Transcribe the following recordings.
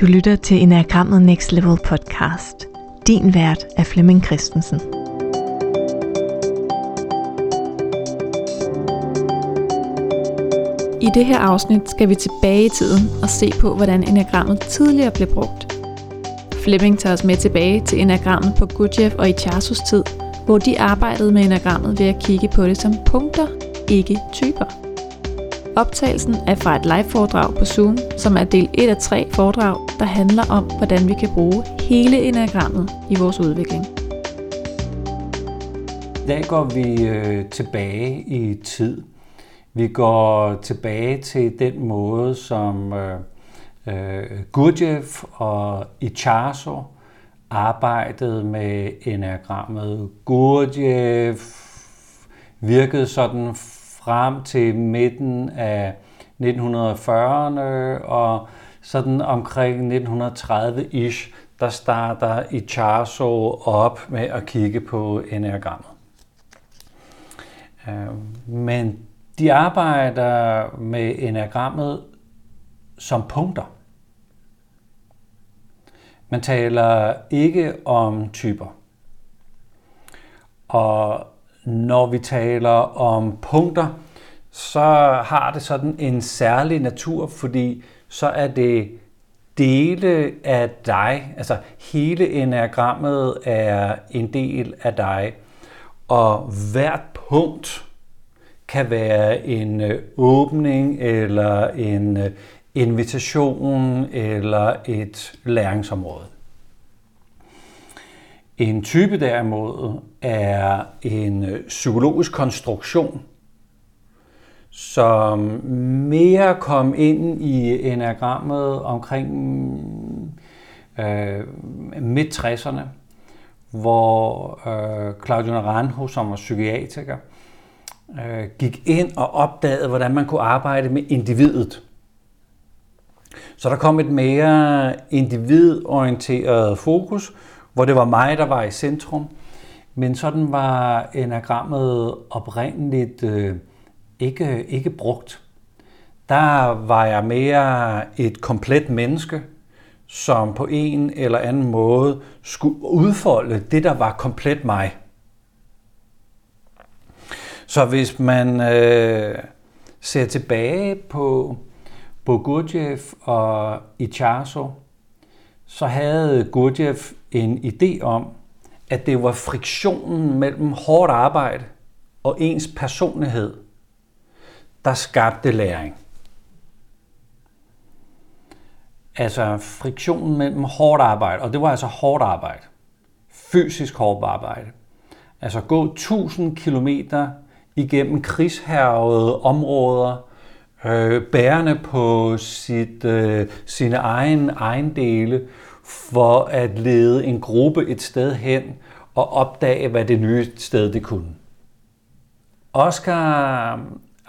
Du lytter til Enagrammet Next Level podcast. Din vært er Flemming Christensen. I det her afsnit skal vi tilbage i tiden og se på, hvordan enagrammet tidligere blev brugt. Flemming tager os med tilbage til enagrammet på Gurdjieff og Icharsos tid, hvor de arbejdede med enagrammet ved at kigge på det som punkter, ikke typer. Optagelsen er fra et live-foredrag på Zoom, som er del 1 af tre foredrag, der handler om, hvordan vi kan bruge hele enagrammet i vores udvikling. I dag går vi øh, tilbage i tid. Vi går tilbage til den måde, som øh, øh, Gurdjieff og Icharso arbejdede med enagrammet. Gurdjieff virkede sådan frem til midten af 1940'erne, og sådan omkring 1930-ish, der starter Icharso op med at kigge på enagrammet. Øh, men de arbejder med enagrammet som punkter. Man taler ikke om typer. Og når vi taler om punkter, så har det sådan en særlig natur, fordi så er det dele af dig, altså hele enagrammet er en del af dig, og hvert punkt kan være en øh, åbning eller en øh, invitation eller et læringsområde. En type derimod er en øh, psykologisk konstruktion, som mere kom ind i enagrammet omkring øh, midt-60'erne, hvor øh, Claudio Naranjo, som var psykiatriker, øh, gik ind og opdagede, hvordan man kunne arbejde med individet. Så der kom et mere individorienteret fokus, hvor det var mig, der var i centrum. Men sådan var enagrammet oprindeligt øh, ikke, ikke brugt. Der var jeg mere et komplet menneske, som på en eller anden måde skulle udfolde det, der var komplet mig. Så hvis man øh, ser tilbage på, på og Icharso, så havde Gurdjieff en idé om, at det var friktionen mellem hårdt arbejde og ens personlighed, der skabte læring. Altså friktionen mellem hårdt arbejde, og det var altså hårdt arbejde, fysisk hårdt arbejde. Altså gå 1000 km igennem krigshærvede områder, øh, bærende på sit, øh, sine egen ejendele, for at lede en gruppe et sted hen og opdage, hvad det nye sted det kunne. Oscar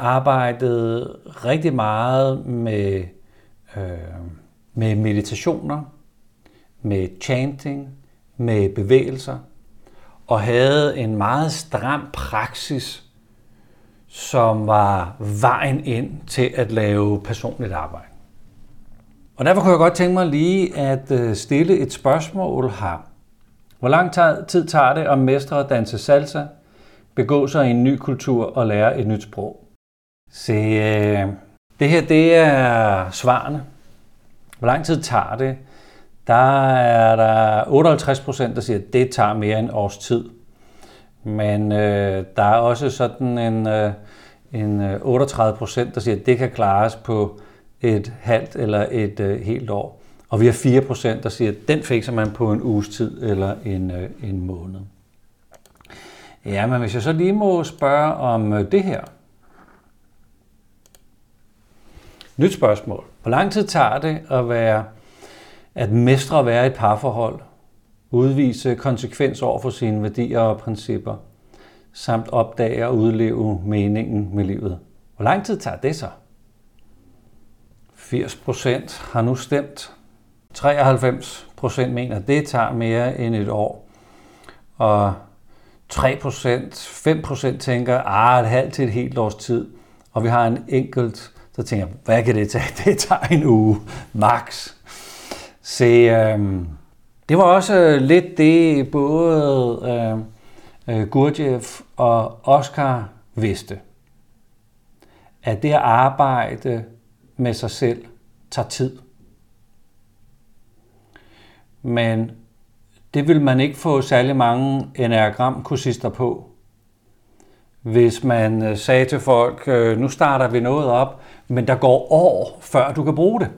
arbejdede rigtig meget med, øh, med meditationer, med chanting, med bevægelser, og havde en meget stram praksis som var vejen ind til at lave personligt arbejde. Og derfor kunne jeg godt tænke mig lige at øh, stille et spørgsmål her. Hvor lang tid tager det at mestre at danse salsa, begå sig i en ny kultur og lære et nyt sprog? Se, øh, det her det er svarene. Hvor lang tid tager det? Der er der 58 procent, der siger, at det tager mere end års tid. Men øh, der er også sådan en, øh, en øh, 38 procent, der siger, at det kan klares på et halvt eller et øh, helt år. Og vi har 4 procent, der siger, at den fikser man på en uges tid eller en, øh, en måned. Ja, men hvis jeg så lige må spørge om øh, det her. Nyt spørgsmål. Hvor lang tid tager det at være at mestre at være i et parforhold, udvise konsekvens over for sine værdier og principper, samt opdage og udleve meningen med livet. Hvor lang tid tager det så? 80 procent har nu stemt. 93 procent mener, at det tager mere end et år. Og 3 procent, 5 procent tænker, ah, et halvt til et helt års tid. Og vi har en enkelt, så tænker, hvad kan det tage? Det tager en uge, max. Se, øh, det var også øh, lidt det, både øh, øh Gurdjieff og Oscar vidste. At det at arbejde med sig selv tager tid. Men det vil man ikke få særlig mange enagramkursister på. Hvis man øh, sagde til folk, øh, nu starter vi noget op, men der går år, før du kan bruge det.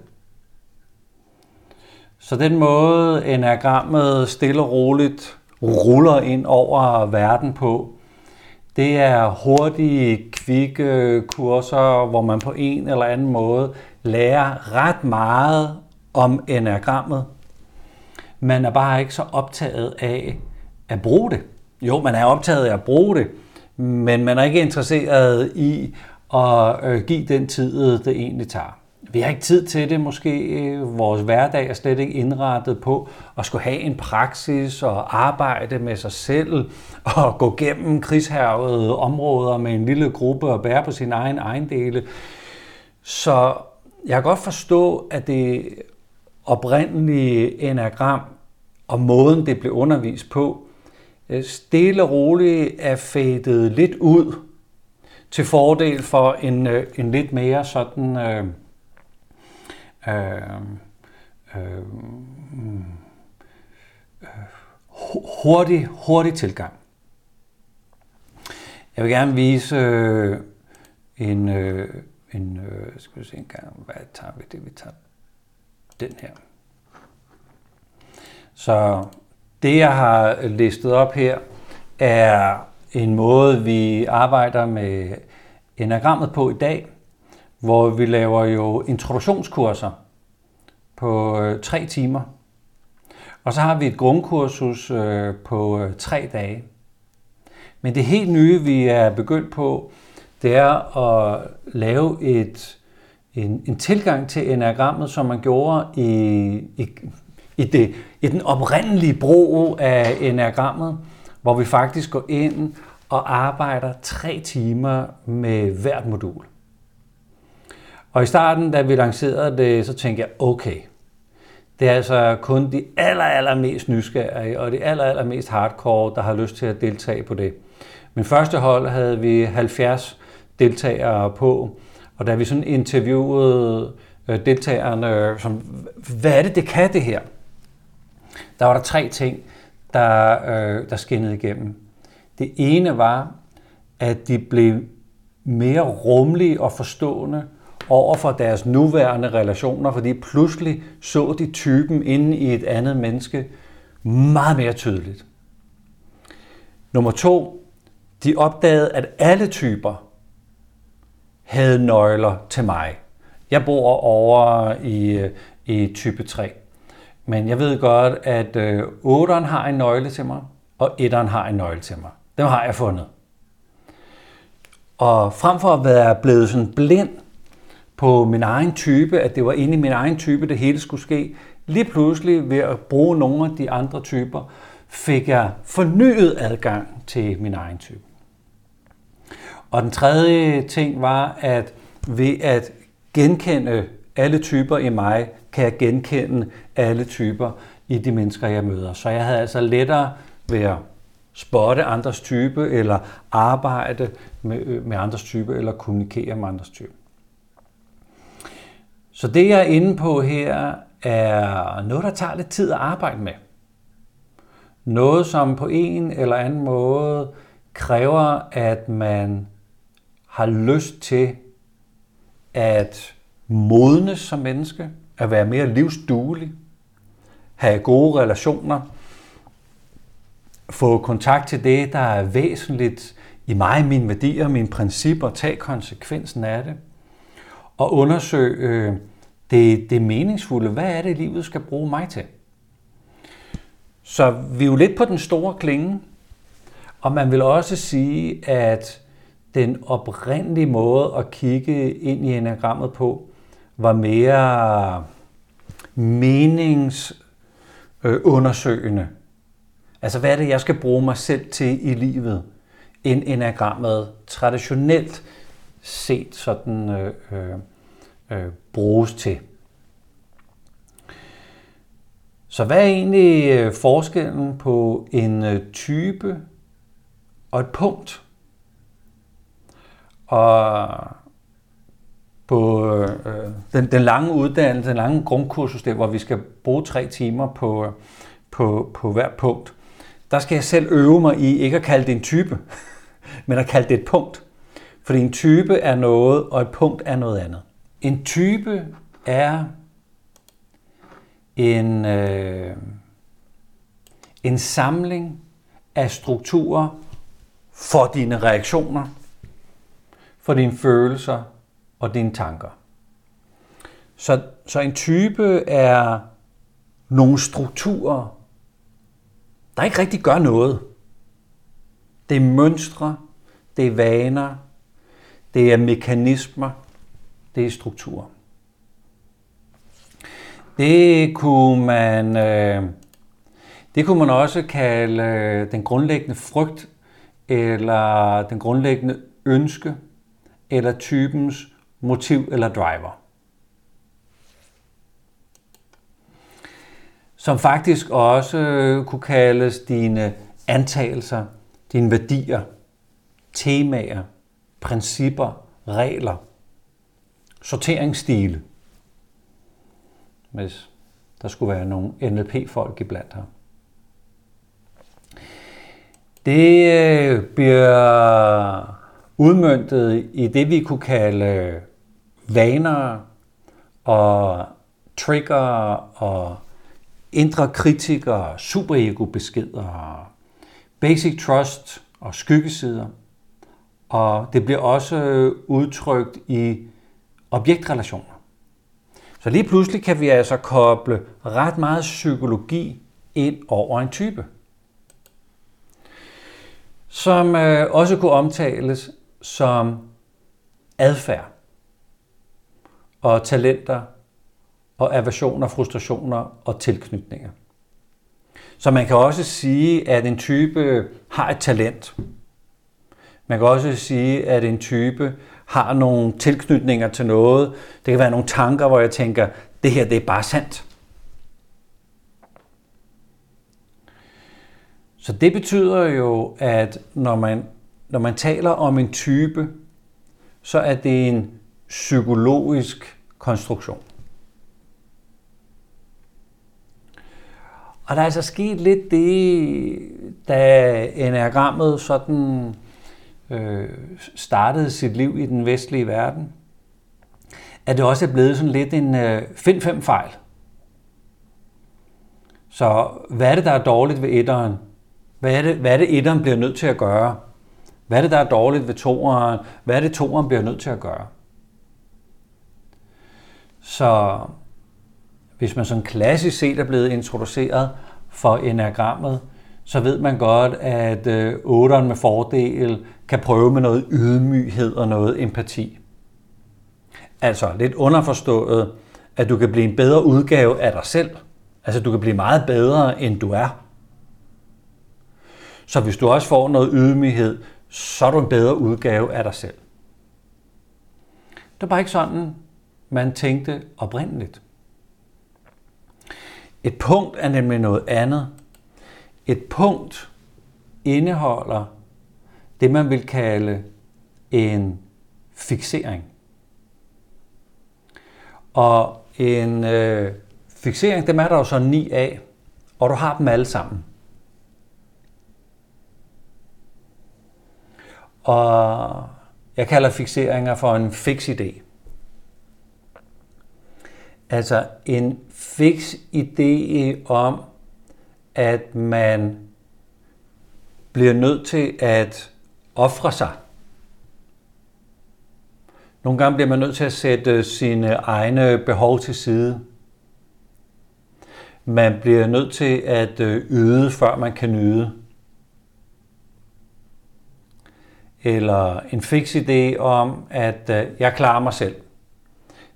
Så den måde enagrammet stille og roligt ruller ind over verden på, det er hurtige, kvikke kurser, hvor man på en eller anden måde lærer ret meget om enagrammet. Man er bare ikke så optaget af at bruge det. Jo, man er optaget af at bruge det, men man er ikke interesseret i at øh, give den tid, øh, det egentlig tager. Vi har ikke tid til det måske. Vores hverdag er slet ikke indrettet på at skulle have en praksis og arbejde med sig selv og gå gennem krigshærvede områder med en lille gruppe og bære på sin egen ejendele. Så jeg kan godt forstå, at det oprindelige enagram og måden, det blev undervist på, Øh, stille og roligt er fadet lidt ud til fordel for en, øh, en lidt mere sådan øh, øh, øh, mm, øh, hurtig, hurtig tilgang. Jeg vil gerne vise øh, en, øh, en øh, skal vi se en gang, hvad tager vi det? Vi tager den her. Så det, jeg har listet op her, er en måde, vi arbejder med enagrammet på i dag, hvor vi laver jo introduktionskurser på øh, tre timer. Og så har vi et grundkursus øh, på øh, tre dage. Men det helt nye, vi er begyndt på, det er at lave et, en, en tilgang til enagrammet, som man gjorde i, i, i, det, i den oprindelige brug af enagrammet, hvor vi faktisk går ind og arbejder tre timer med hvert modul. Og i starten, da vi lancerede det, så tænkte jeg, okay, det er altså kun de aller, aller mest nysgerrige og de aller, aller mest hardcore, der har lyst til at deltage på det. Men første hold havde vi 70 deltagere på, og da vi sådan interviewede øh, deltagerne, som, hvad er det, det kan det her? Der var der tre ting, der, øh, der skinnede igennem. Det ene var, at de blev mere rummelige og forstående over for deres nuværende relationer, fordi pludselig så de typen inde i et andet menneske meget mere tydeligt. Nummer to, de opdagede, at alle typer havde nøgler til mig. Jeg bor over i, øh, i type 3. Men jeg ved godt, at øh, 8'eren har en nøgle til mig, og 1'eren har en nøgle til mig. Dem har jeg fundet. Og frem for at være blevet sådan blind på min egen type, at det var inde i min egen type, det hele skulle ske, lige pludselig ved at bruge nogle af de andre typer, fik jeg fornyet adgang til min egen type. Og den tredje ting var, at ved at genkende alle typer i mig, kan jeg genkende alle typer i de mennesker, jeg møder. Så jeg havde altså lettere ved at spotte andres type, eller arbejde med, øh, med andres type, eller kommunikere med andres type. Så det, jeg er inde på her, er noget, der tager lidt tid at arbejde med. Noget, som på en eller anden måde kræver, at man har lyst til at modnes som menneske, at være mere livsduelig, have gode relationer, få kontakt til det, der er væsentligt i mig, mine værdier, mine principper, tage konsekvensen af det, og undersøge øh, det, det meningsfulde. Hvad er det, livet skal bruge mig til? Så vi er jo lidt på den store klinge, og man vil også sige, at den oprindelige måde at kigge ind i enagrammet på, var mere meningsundersøgende. Altså, hvad er det, jeg skal bruge mig selv til i livet, end enagrammet traditionelt set sådan øh, øh, øh, bruges til. Så hvad er egentlig øh, forskellen på en øh, type og et punkt? Og på øh, øh, den, den lange uddannelse, den lange grundkursus, der, hvor vi skal bruge tre timer på, øh, på, på hver punkt, der skal jeg selv øve mig i ikke at kalde det en type, men at kalde det et punkt. Fordi en type er noget, og et punkt er noget andet. En type er en, øh, en samling af strukturer for dine reaktioner, for dine følelser og dine tanker. Så, så en type er nogle strukturer, der ikke rigtig gør noget. Det er mønstre, det er vaner, det er mekanismer, det er strukturer. Det kunne man, øh, det kunne man også kalde øh, den grundlæggende frygt, eller den grundlæggende ønske, eller typens motiv eller driver. Som faktisk også øh, kunne kaldes dine antagelser, dine værdier, temaer, principper, regler, sorteringsstile, hvis der skulle være nogle NLP-folk iblandt her. Det øh, bliver udmyndtet i det, vi kunne kalde vaner og trigger og indre kritikere, superego-beskeder, basic trust og skyggesider. Og det bliver også udtrykt i objektrelationer. Så lige pludselig kan vi altså koble ret meget psykologi ind over en type, som øh, også kunne omtales som adfærd og talenter og aversioner, frustrationer og tilknytninger. Så man kan også sige, at en type har et talent. Man kan også sige, at en type har nogle tilknytninger til noget. Det kan være nogle tanker, hvor jeg tænker, det her det er bare sandt. Så det betyder jo, at når man, når man taler om en type, så er det en psykologisk konstruktion. Og der er altså sket lidt det, da enagrammet sådan øh, startede sit liv i den vestlige verden, at det også er blevet sådan lidt en øh, find fem fejl. Så hvad er det, der er dårligt ved etteren? Hvad er det, hvad er det etteren bliver nødt til at gøre? Hvad er det, der er dårligt ved toeren? Hvad er det, toeren bliver nødt til at gøre? Så hvis man sådan klassisk set er blevet introduceret for enagrammet, så ved man godt, at øh, otteren med fordel kan prøve med noget ydmyghed og noget empati. Altså lidt underforstået, at du kan blive en bedre udgave af dig selv. Altså du kan blive meget bedre, end du er. Så hvis du også får noget ydmyghed, så er du en bedre udgave af dig selv. Det er bare ikke sådan, man tænkte oprindeligt. Et punkt er nemlig noget andet. Et punkt indeholder det, man vil kalde en fixering. Og en øh, fixering, dem er der jo så ni af, og du har dem alle sammen. Og jeg kalder fixeringer for en fix idé. Altså en fix idé om, at man bliver nødt til at ofre sig. Nogle gange bliver man nødt til at sætte sine egne behov til side. Man bliver nødt til at øh, yde, før man kan nyde. Eller en fix idé om, at øh, jeg klarer mig selv.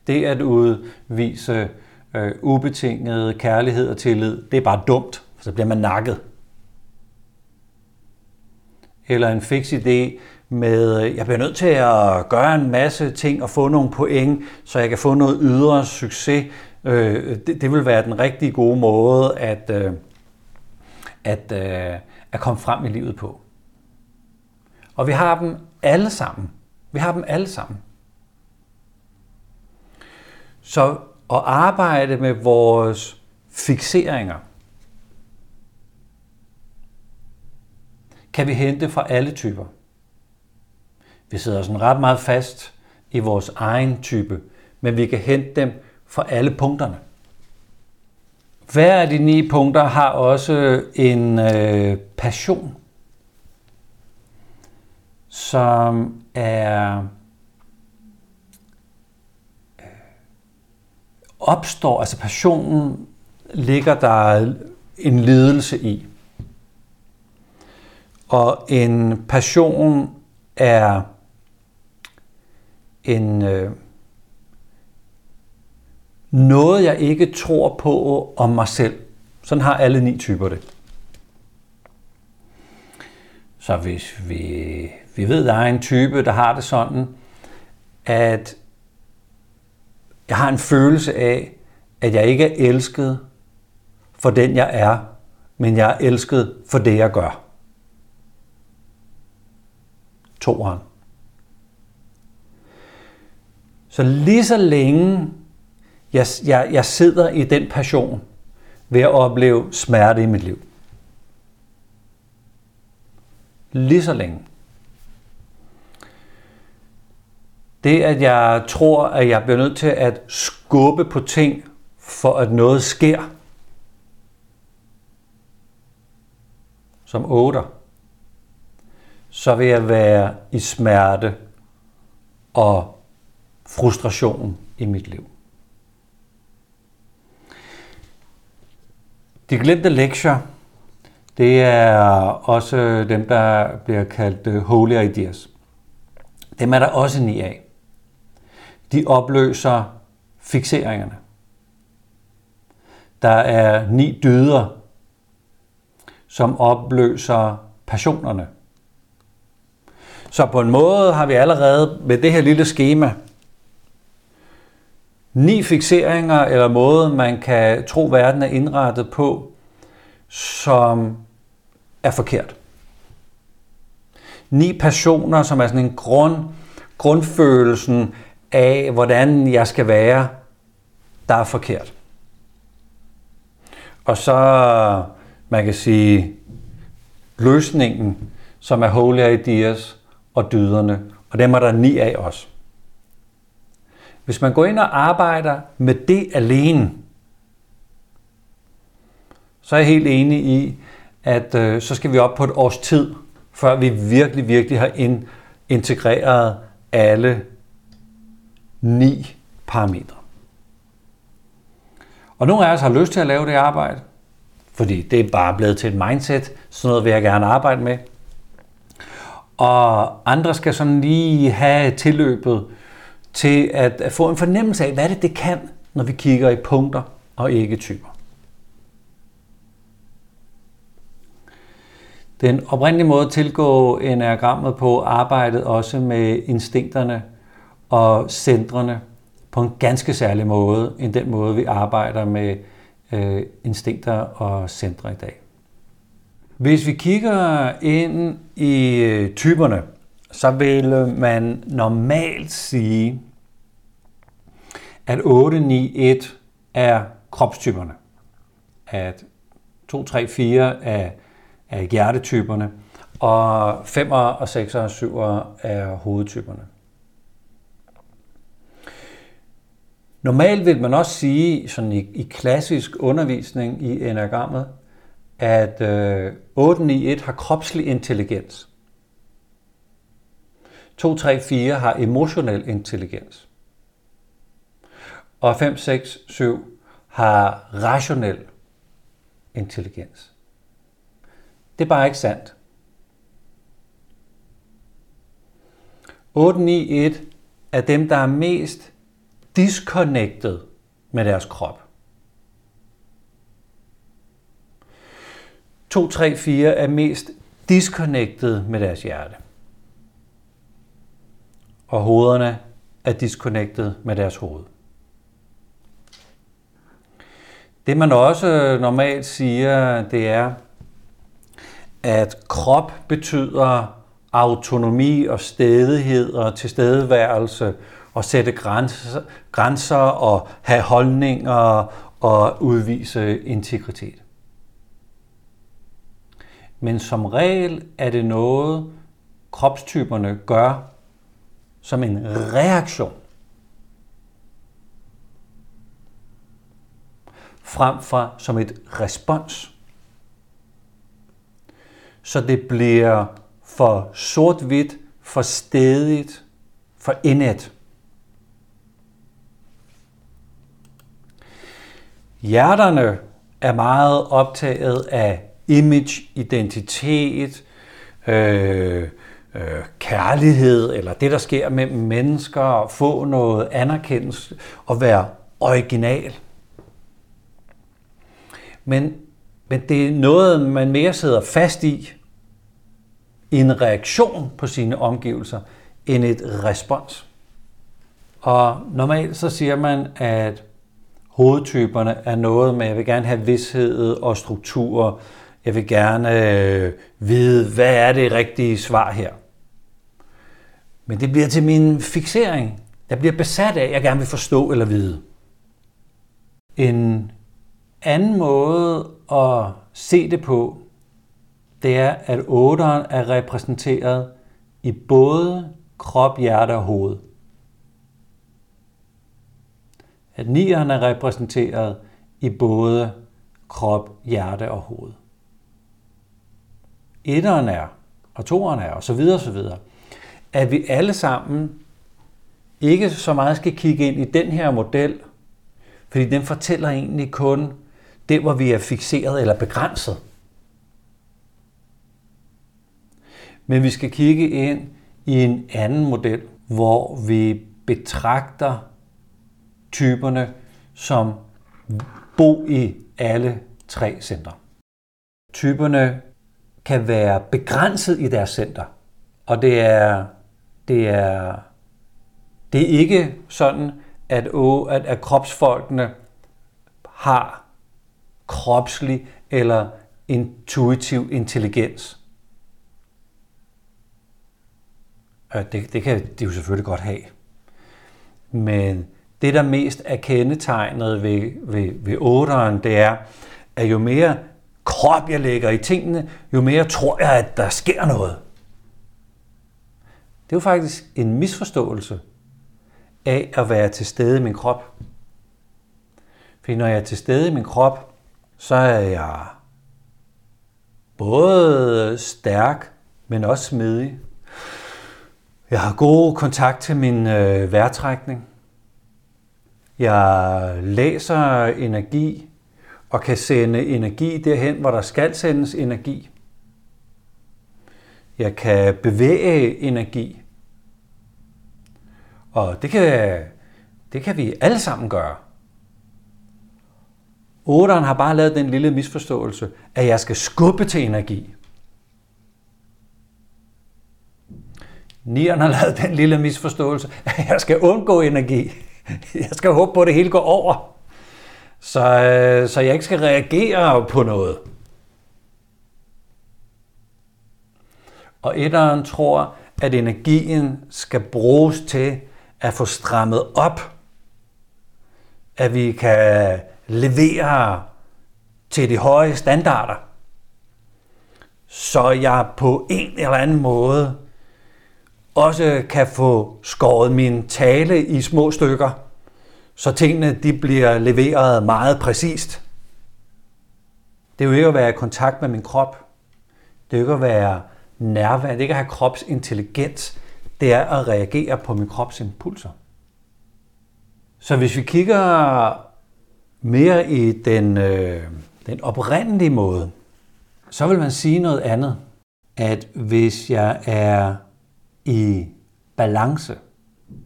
Det at udvise øh, ubetinget kærlighed og tillid, det er bare dumt, for så bliver man nakket. Eller en fix idé med, øh, jeg bliver nødt til at gøre en masse ting og få nogle point, så jeg kan få noget ydre succes. Øh, det, det vil være den rigtig gode måde at, øh, at, øh, at komme frem i livet på. Og vi har dem alle sammen. Vi har dem alle sammen. Så at arbejde med vores fixeringer, kan vi hente fra alle typer. Vi sidder sådan ret meget fast i vores egen type, men vi kan hente dem fra alle punkterne. Hver af de ni punkter har også en øh, passion, som er opstår, altså passionen ligger der en lidelse i. Og en passion er en øh, noget, jeg ikke tror på om mig selv. Sådan har alle ni typer det. Så hvis vi, vi ved, at der er en type, der har det sådan, at jeg har en følelse af, at jeg ikke er elsket for den, jeg er, men jeg er elsket for det, jeg gør. Toren. Så lige så længe jeg, jeg, jeg sidder i den passion, ved at opleve smerte i mit liv. Lige så længe. Det, at jeg tror, at jeg bliver nødt til at skubbe på ting, for at noget sker, som otter, så vil jeg være i smerte og frustration i mit liv. De glemte lektier, det er også dem, der bliver kaldt øh, holy ideas. Dem er der også ni af. De opløser fixeringerne. Der er ni dyder, som opløser passionerne. Så på en måde har vi allerede med det her lille schema ni fixeringer eller måde, man kan tro, verden er indrettet på, som er forkert. Ni passioner, som er sådan en grund, grundfølelsen af, hvordan jeg skal være, der er forkert. Og så, man kan sige, løsningen, som er holy ideas og dyderne, og dem er der ni af os. Hvis man går ind og arbejder med det alene, så er jeg helt enig i, at øh, så skal vi op på et års tid, før vi virkelig, virkelig har ind, integreret alle ni parametre. Og nogle af os har lyst til at lave det arbejde, fordi det er bare blevet til et mindset, sådan noget vil jeg gerne arbejde med. Og andre skal sådan lige have tilløbet til at, få en fornemmelse af, hvad det, det kan, når vi kigger i punkter og ikke typer. Den oprindelige måde at tilgå enagrammet på arbejdet også med instinkterne og centrene på en ganske særlig måde, end den måde, vi arbejder med øh, instinkter og centre i dag. Hvis vi kigger ind i øh, typerne, så vil man normalt sige, at 8, 9, 1 er kropstyperne. At 2, 3, 4 er, er hjertetyperne. Og 5 og 6 og 7 er hovedtyperne. Normalt vil man også sige, sådan i, i klassisk undervisning i enagrammet, at øh, 8, 9, 1 har kropslig intelligens. 2, 3, 4 har emotionel intelligens. Og 5, 6, 7 har rationel intelligens. Det er bare ikke sandt. 8, 9, 1 er dem, der er mest disconnected med deres krop. 2, 3, 4 er mest disconnected med deres hjerte. og hovederne er disconnected med deres hoved. Det man også normalt siger, det er, at krop betyder autonomi og stedighed og tilstedeværelse og sætte grænser, grænser og have holdninger og udvise integritet. Men som regel er det noget, kropstyperne gør som en reaktion. Frem for som et respons. Så det bliver for sort-hvidt, for stedigt, for indet. Hjerterne er meget optaget af image, identitet, øh, øh, kærlighed, eller det, der sker mellem mennesker, at få noget anerkendelse og være original. Men, men det er noget, man mere sidder fast i, en reaktion på sine omgivelser, end et respons. Og normalt så siger man, at hovedtyperne er noget med, jeg vil gerne have vidshed og struktur. Jeg vil gerne øh, vide, hvad er det rigtige svar her. Men det bliver til min fixering. Jeg bliver besat af, at jeg gerne vil forstå eller vide. En anden måde at se det på, det er, at otteren er repræsenteret i både krop, hjerte og hoved. At nieren er repræsenteret i både krop, hjerte og hoved. Etteren er, og toeren er, og så videre, og så videre. At vi alle sammen ikke så meget skal kigge ind i den her model, fordi den fortæller egentlig kun det, hvor vi er fixeret eller begrænset. Men vi skal kigge ind i en anden model, hvor vi betragter typerne som bo i alle tre centre. Typerne kan være begrænset i deres center, og det er, det er, det er ikke sådan, at, at, at kropsfolkene har kropslig eller intuitiv intelligens. Øh, det, det kan de jo selvfølgelig godt have. Men det, der mest er kendetegnet ved, ved, ved otteren, det er, at jo mere krop jeg lægger i tingene, jo mere tror jeg, at der sker noget. Det er jo faktisk en misforståelse af at være til stede i min krop. For når jeg er til stede i min krop, så er jeg både stærk, men også smidig. Jeg har god kontakt til min øh, vejrtrækning. Jeg læser energi og kan sende energi derhen, hvor der skal sendes energi. Jeg kan bevæge energi. Og det kan, det kan vi alle sammen gøre. Otteren har bare lavet den lille misforståelse, at jeg skal skubbe til energi. Nieren har lavet den lille misforståelse, at jeg skal undgå energi. Jeg skal håbe på, at det hele går over. Så, øh, så jeg ikke skal reagere på noget. Og etteren tror, at energien skal bruges til at få strammet op. At vi kan levere til de høje standarder. Så jeg på en eller anden måde også kan få skåret min tale i små stykker, så tingene de bliver leveret meget præcist. Det er jo ikke at være i kontakt med min krop. Det er jo ikke at være nærværende. Det er ikke at have kropsintelligens. Det er at reagere på min krops impulser. Så hvis vi kigger mere i den, øh, den oprindelige måde, så vil man sige noget andet. At hvis jeg er i balance.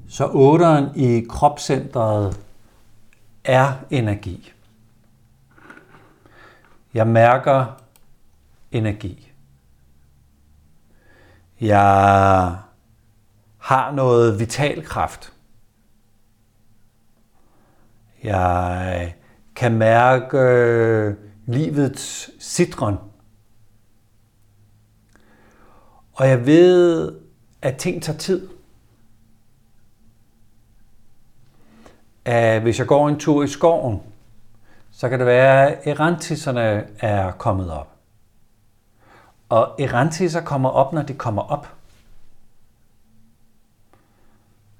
Så otteren i kropscentret er energi. Jeg mærker energi. Jeg har noget vital kraft. Jeg kan mærke livets citron. Og jeg ved, at ting tager tid. At hvis jeg går en tur i skoven, så kan det være, at erantiserne er kommet op. Og erantisser kommer op, når de kommer op.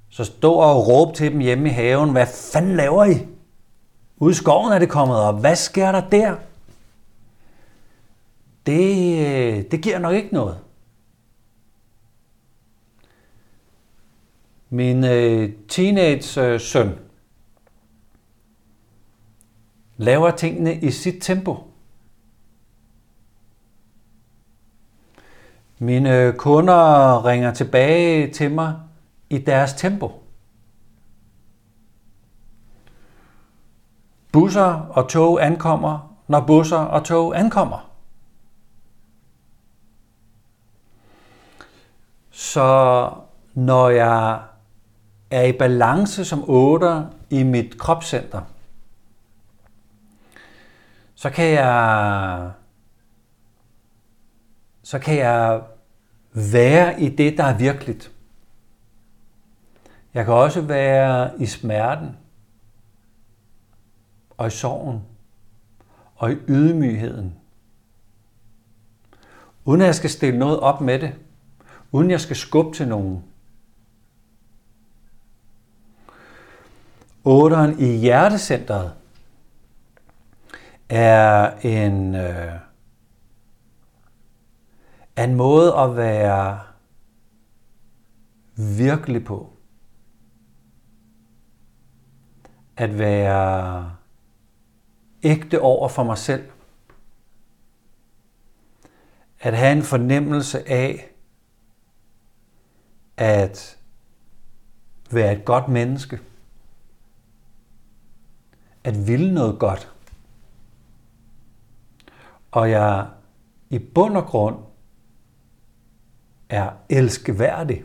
Så stå og råb til dem hjemme i haven, hvad fanden laver I? Ude i skoven er det kommet op. Hvad sker der der? Det, øh, det giver nok ikke noget. Min øh, teenage-søn øh, laver tingene i sit tempo. Mine øh, kunder ringer tilbage til mig i deres tempo. Busser og tog ankommer, når busser og tog ankommer. Så når jeg er i balance som 8 i mit kropscenter, så kan jeg så kan jeg være i det, der er virkeligt. Jeg kan også være i smerten, og i sorgen, og i ydmygheden. Uden at jeg skal stille noget op med det. Uden at jeg skal skubbe til nogen. Otteren i hjertecentret er en, øh, en måde at være virkelig på. At være ægte over for mig selv. At have en fornemmelse af at være et godt menneske. At ville noget godt. Og jeg i bund og grund er elskeværdig.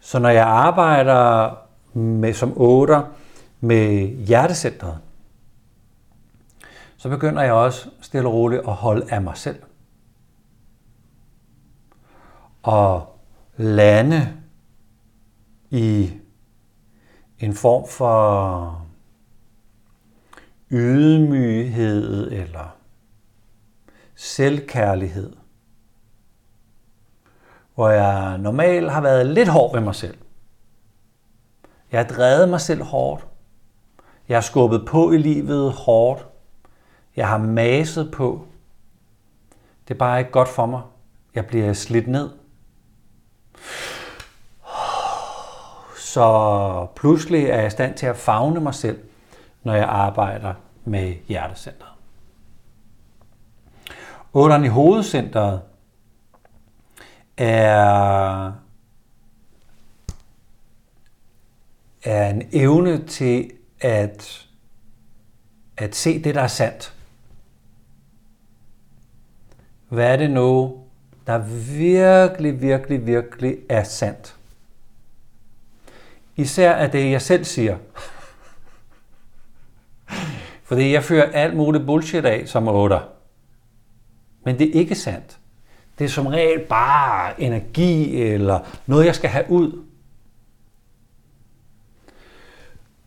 Så når jeg arbejder med, som otter med hjertecentret, så begynder jeg også stille og roligt at holde af mig selv. Og lande i en form for ydmyghed eller selvkærlighed, hvor jeg normalt har været lidt hård ved mig selv. Jeg har drevet mig selv hårdt. Jeg har skubbet på i livet hårdt. Jeg har maset på. Det er bare ikke godt for mig. Jeg bliver slidt ned. Så pludselig er jeg i stand til at fagne mig selv, når jeg arbejder med hjertecentret. Otteren i hovedcentret er, er en evne til at, at se det, der er sandt. Hvad er det nu, der virkelig, virkelig, virkelig er sandt? Især af det, jeg selv siger. Fordi jeg fører alt muligt bullshit af som otter. Men det er ikke sandt. Det er som regel bare energi eller noget, jeg skal have ud.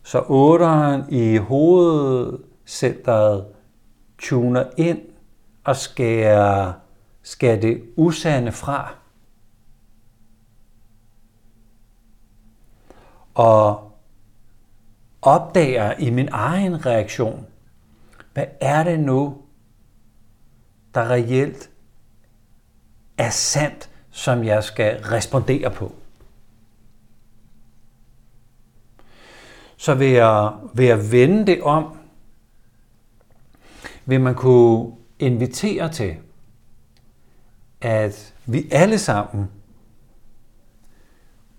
Så otteren i hovedcenteret tuner ind og skærer, skærer det usande fra. Og opdager i min egen reaktion, hvad er det nu, der reelt er sandt, som jeg skal respondere på. Så ved at, ved at vende det om, vil man kunne invitere til, at vi alle sammen,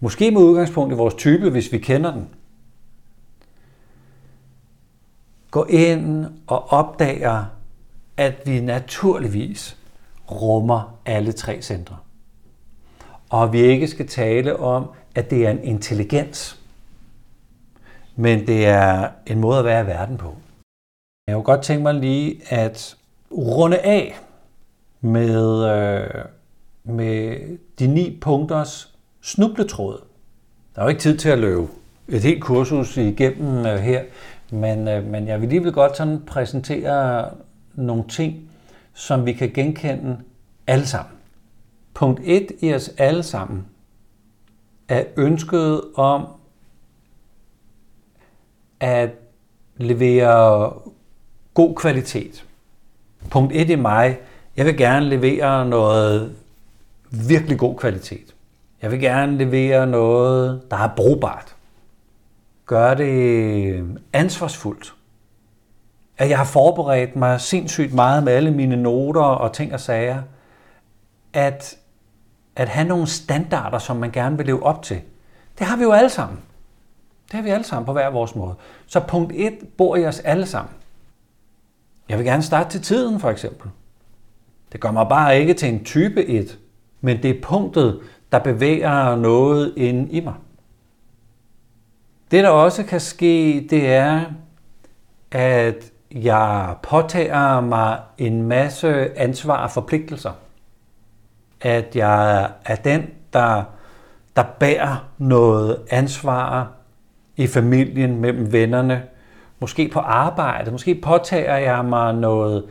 måske med udgangspunkt i vores type, hvis vi kender den, Gå ind og opdager, at vi naturligvis rummer alle tre centre. og vi ikke skal tale om, at det er en intelligens, men det er en måde at være i verden på. Jeg kunne godt tænke mig lige at runde af med, øh, med de ni punkters snubletråd. Der er jo ikke tid til at løbe et helt kursus igennem øh, her, men, øh, men jeg vil lige godt sådan præsentere nogle ting, som vi kan genkende alle sammen. Punkt 1 i os alle sammen er ønsket om at levere god kvalitet. Punkt 1 i mig, jeg vil gerne levere noget virkelig god kvalitet. Jeg vil gerne levere noget, der er brugbart. Gør det ansvarsfuldt. At jeg har forberedt mig sindssygt meget med alle mine noter og ting og sager. At, at have nogle standarder, som man gerne vil leve op til. Det har vi jo alle sammen. Det har vi alle sammen på hver vores måde. Så punkt 1 bor i os alle sammen. Jeg vil gerne starte til tiden, for eksempel. Det gør mig bare ikke til en type 1, men det er punktet, der bevæger noget ind i mig. Det, der også kan ske, det er, at jeg påtager mig en masse ansvar og forpligtelser. At jeg er den, der, der bærer noget ansvar i familien, mellem vennerne, måske på arbejde, måske påtager jeg mig noget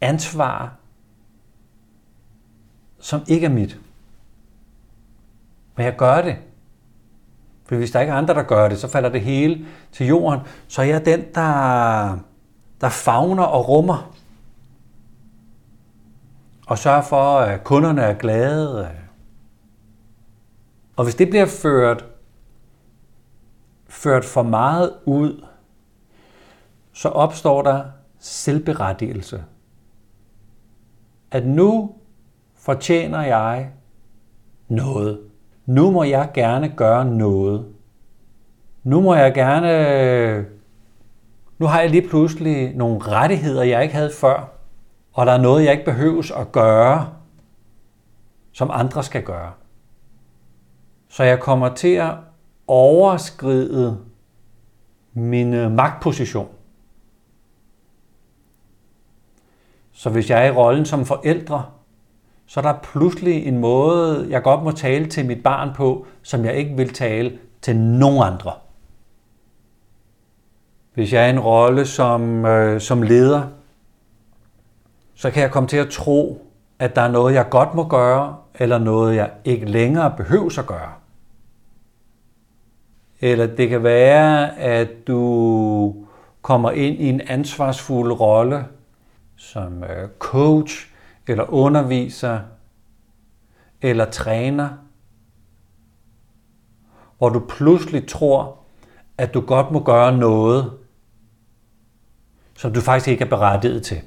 ansvar, som ikke er mit. Men jeg gør det. For hvis der ikke er andre, der gør det, så falder det hele til jorden. Så er den, der, der fagner og rummer. Og sørger for, at kunderne er glade. Og hvis det bliver ført, ført for meget ud, så opstår der selvberettigelse. At nu fortjener jeg noget. Nu må jeg gerne gøre noget. Nu må jeg gerne... Nu har jeg lige pludselig nogle rettigheder, jeg ikke havde før. Og der er noget, jeg ikke behøves at gøre, som andre skal gøre. Så jeg kommer til at overskride min øh, magtposition. Så hvis jeg er i rollen som forældre, så er der pludselig en måde, jeg godt må tale til mit barn på, som jeg ikke vil tale til nogen andre. Hvis jeg er en rolle som, øh, som leder, så kan jeg komme til at tro, at der er noget, jeg godt må gøre, eller noget, jeg ikke længere behøver at gøre. Eller det kan være, at du kommer ind i en ansvarsfuld rolle som øh, coach, eller underviser, eller træner, hvor du pludselig tror, at du godt må gøre noget, som du faktisk ikke er berettiget til.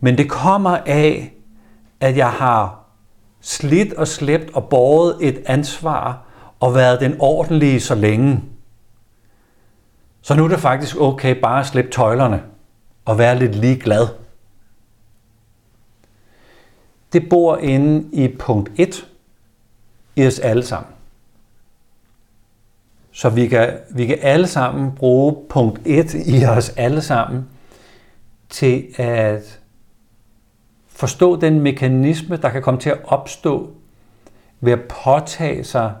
Men det kommer af, at jeg har slidt og slæbt og båret et ansvar og været den ordentlige så længe. Så nu er det faktisk okay bare at slippe tøjlerne og være lidt ligeglad det bor inde i punkt 1 i os alle sammen. Så vi kan, vi kan alle sammen bruge punkt 1 i os alle sammen til at forstå den mekanisme, der kan komme til at opstå ved at påtage sig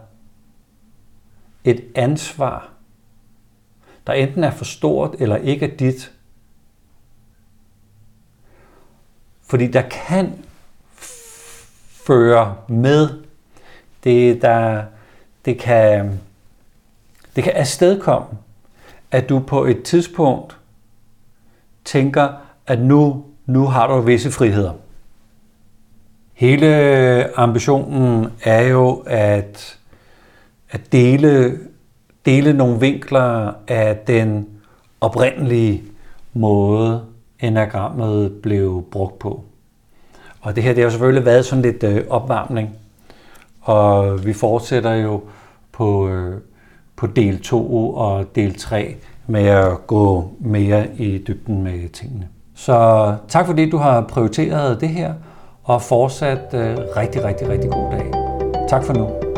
et ansvar, der enten er for stort eller ikke er dit. Fordi der kan fører med. Det, der, det, kan, det kan afstedkomme, at du på et tidspunkt tænker, at nu, nu har du visse friheder. Hele ambitionen er jo at, at dele, dele nogle vinkler af den oprindelige måde, enagrammet blev brugt på. Og det her det har jo selvfølgelig været sådan lidt øh, opvarmning, og vi fortsætter jo på, øh, på del 2 og del 3 med at gå mere i dybden med tingene. Så tak fordi du har prioriteret det her, og fortsat øh, rigtig, rigtig, rigtig god dag. Tak for nu.